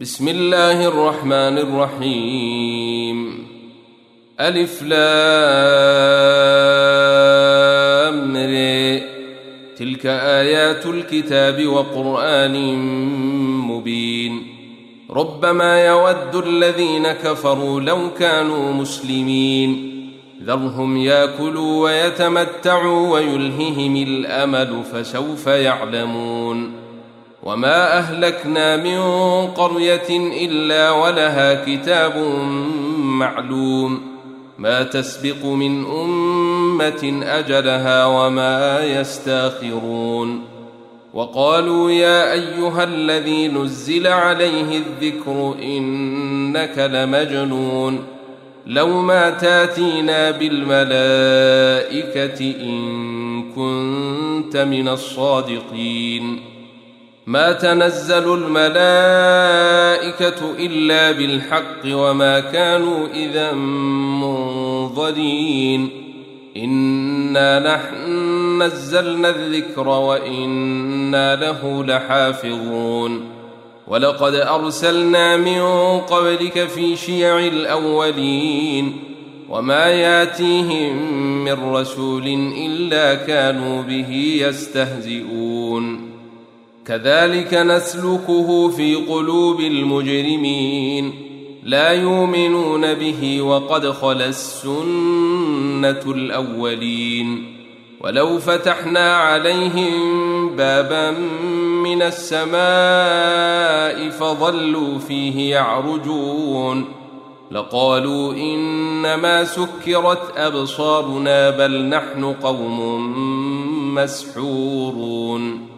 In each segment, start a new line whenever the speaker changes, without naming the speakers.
بسم الله الرحمن الرحيم. ألف لام تلك آيات الكتاب وقرآن مبين. ربما يود الذين كفروا لو كانوا مسلمين. ذرهم ياكلوا ويتمتعوا ويلههم الأمل فسوف يعلمون. وما اهلكنا من قريه الا ولها كتاب معلوم ما تسبق من امه اجلها وما يستاخرون وقالوا يا ايها الذي نزل عليه الذكر انك لمجنون لو ما تاتينا بالملائكه ان كنت من الصادقين ما تنزل الملائكة إلا بالحق وما كانوا إذا منظرين. إنا نحن نزلنا الذكر وإنا له لحافظون. ولقد أرسلنا من قبلك في شيع الأولين. وما ياتيهم من رسول إلا كانوا به يستهزئون. كذلك نسلكه في قلوب المجرمين. لا يؤمنون به وقد خلا السنة الأولين. ولو فتحنا عليهم بابا من السماء فظلوا فيه يعرجون. لقالوا إنما سكرت أبصارنا بل نحن قوم مسحورون.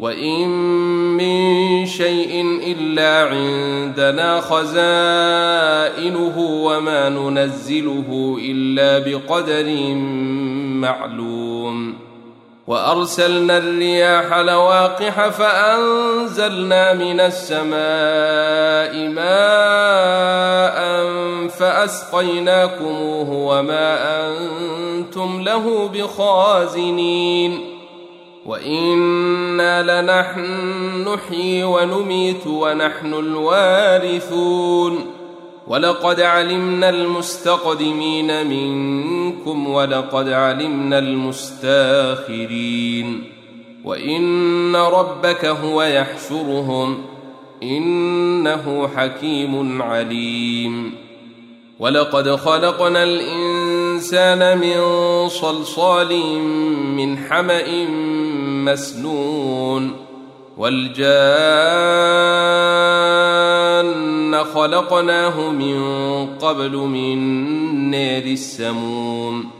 وان من شيء الا عندنا خزائنه وما ننزله الا بقدر معلوم وارسلنا الرياح لواقح فانزلنا من السماء ماء فاسقيناكموه وما أنتم له بخازنين وأنا لنحن نحيي ونميت ونحن الوارثون ولقد علمنا المستقدمين منكم ولقد علمنا المستاخرين وان ربك هو يحشرهم انه حكيم عليم ولقد خلقنا الانسان من صلصال من حمأ مسنون والجان خلقناه من قبل من نار السموم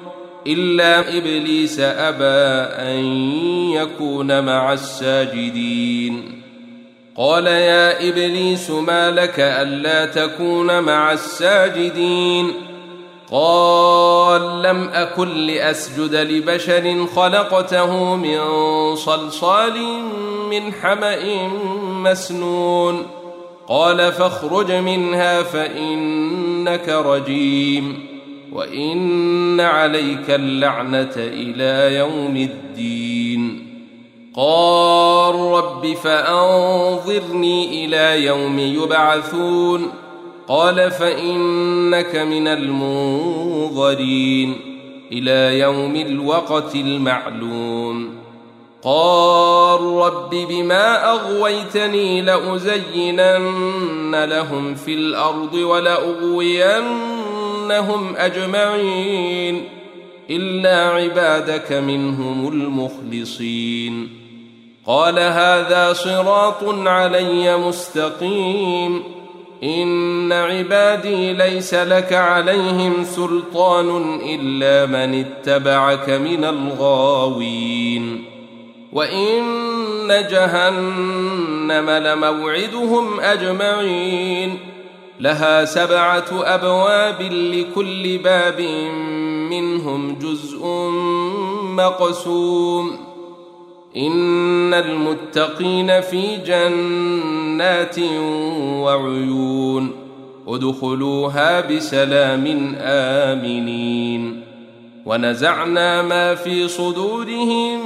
إلا إبليس أبى أن يكون مع الساجدين. قال يا إبليس ما لك ألا تكون مع الساجدين؟ قال لم أكن لأسجد لبشر خلقته من صلصال من حمأ مسنون. قال فاخرج منها فإنك رجيم. وان عليك اللعنه إلى يوم الدين. قال رب فانظرني إلى يوم يبعثون. قال فانك من المنظرين. إلى يوم الوقت المعلوم. قال رب بما اغويتني لازينن لهم في الأرض ولاغوينهم اجمعين الا عبادك منهم المخلصين قال هذا صراط علي مستقيم ان عبادي ليس لك عليهم سلطان الا من اتبعك من الغاوين وان جهنم لموعدهم اجمعين لها سبعة أبواب لكل باب منهم جزء مقسوم. إن المتقين في جنات وعيون. ادخلوها بسلام آمنين. ونزعنا ما في صدورهم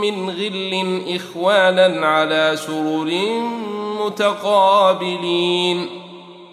من غل إخوانا على سرر متقابلين.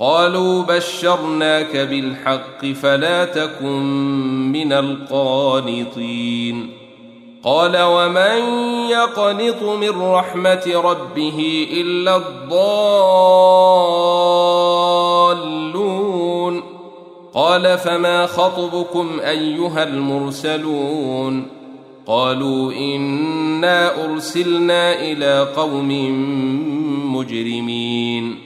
قالوا بشرناك بالحق فلا تكن من القانطين. قال ومن يقنط من رحمة ربه إلا الضالون؟ قال فما خطبكم أيها المرسلون؟ قالوا إنا أرسلنا إلى قوم مجرمين.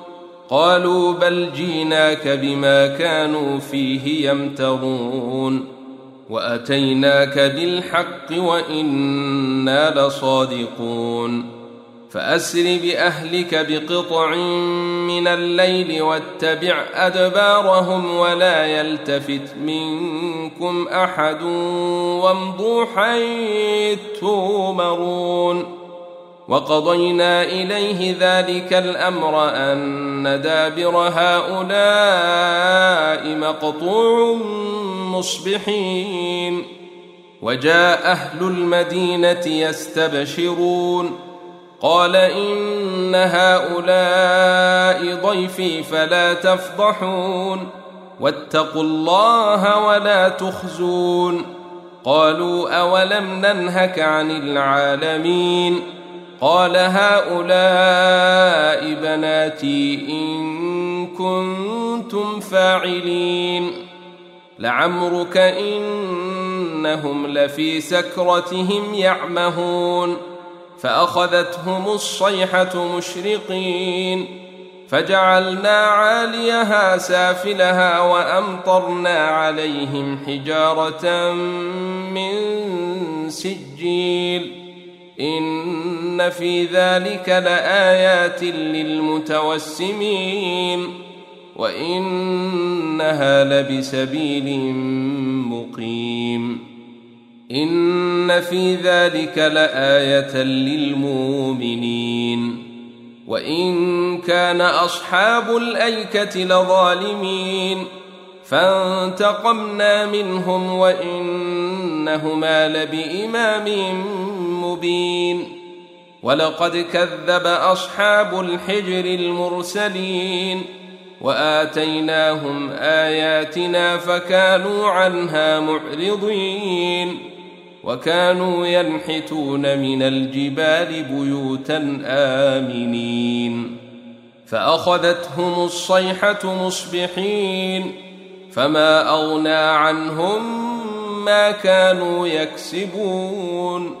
قالوا بل جيناك بما كانوا فيه يمترون وأتيناك بالحق وإنا لصادقون فأسر بأهلك بقطع من الليل واتبع أدبارهم ولا يلتفت منكم أحد وامضوا حيث تؤمرون وقضينا إليه ذلك الأمر أن دابر هؤلاء مقطوع مصبحين. وجاء أهل المدينة يستبشرون. قال إن هؤلاء ضيفي فلا تفضحون. واتقوا الله ولا تخزون. قالوا أولم ننهك عن العالمين؟ قال هؤلاء بناتي إن كنتم فاعلين. لعمرك إنهم لفي سكرتهم يعمهون. فأخذتهم الصيحة مشرقين. فجعلنا عاليها سافلها وأمطرنا عليهم حجارة من سجيل. إن في ذلك لآيات للمتوسمين وإنها لبسبيل مقيم إن في ذلك لآية للمؤمنين وإن كان أصحاب الأيكة لظالمين فانتقمنا منهم وإنهما لبإمام مبين ولقد كذب أصحاب الحجر المرسلين وآتيناهم آياتنا فكانوا عنها معرضين. وكانوا ينحتون من الجبال بيوتا آمنين. فأخذتهم الصيحة مصبحين فما أغنى عنهم ما كانوا يكسبون.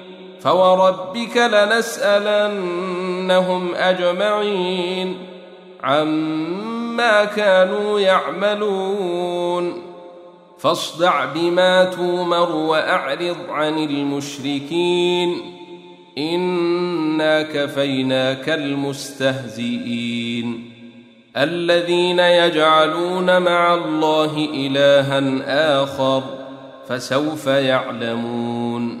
فوربك لنسالنهم اجمعين عما كانوا يعملون فاصدع بما تومر واعرض عن المشركين انا كفيناك المستهزئين الذين يجعلون مع الله الها اخر فسوف يعلمون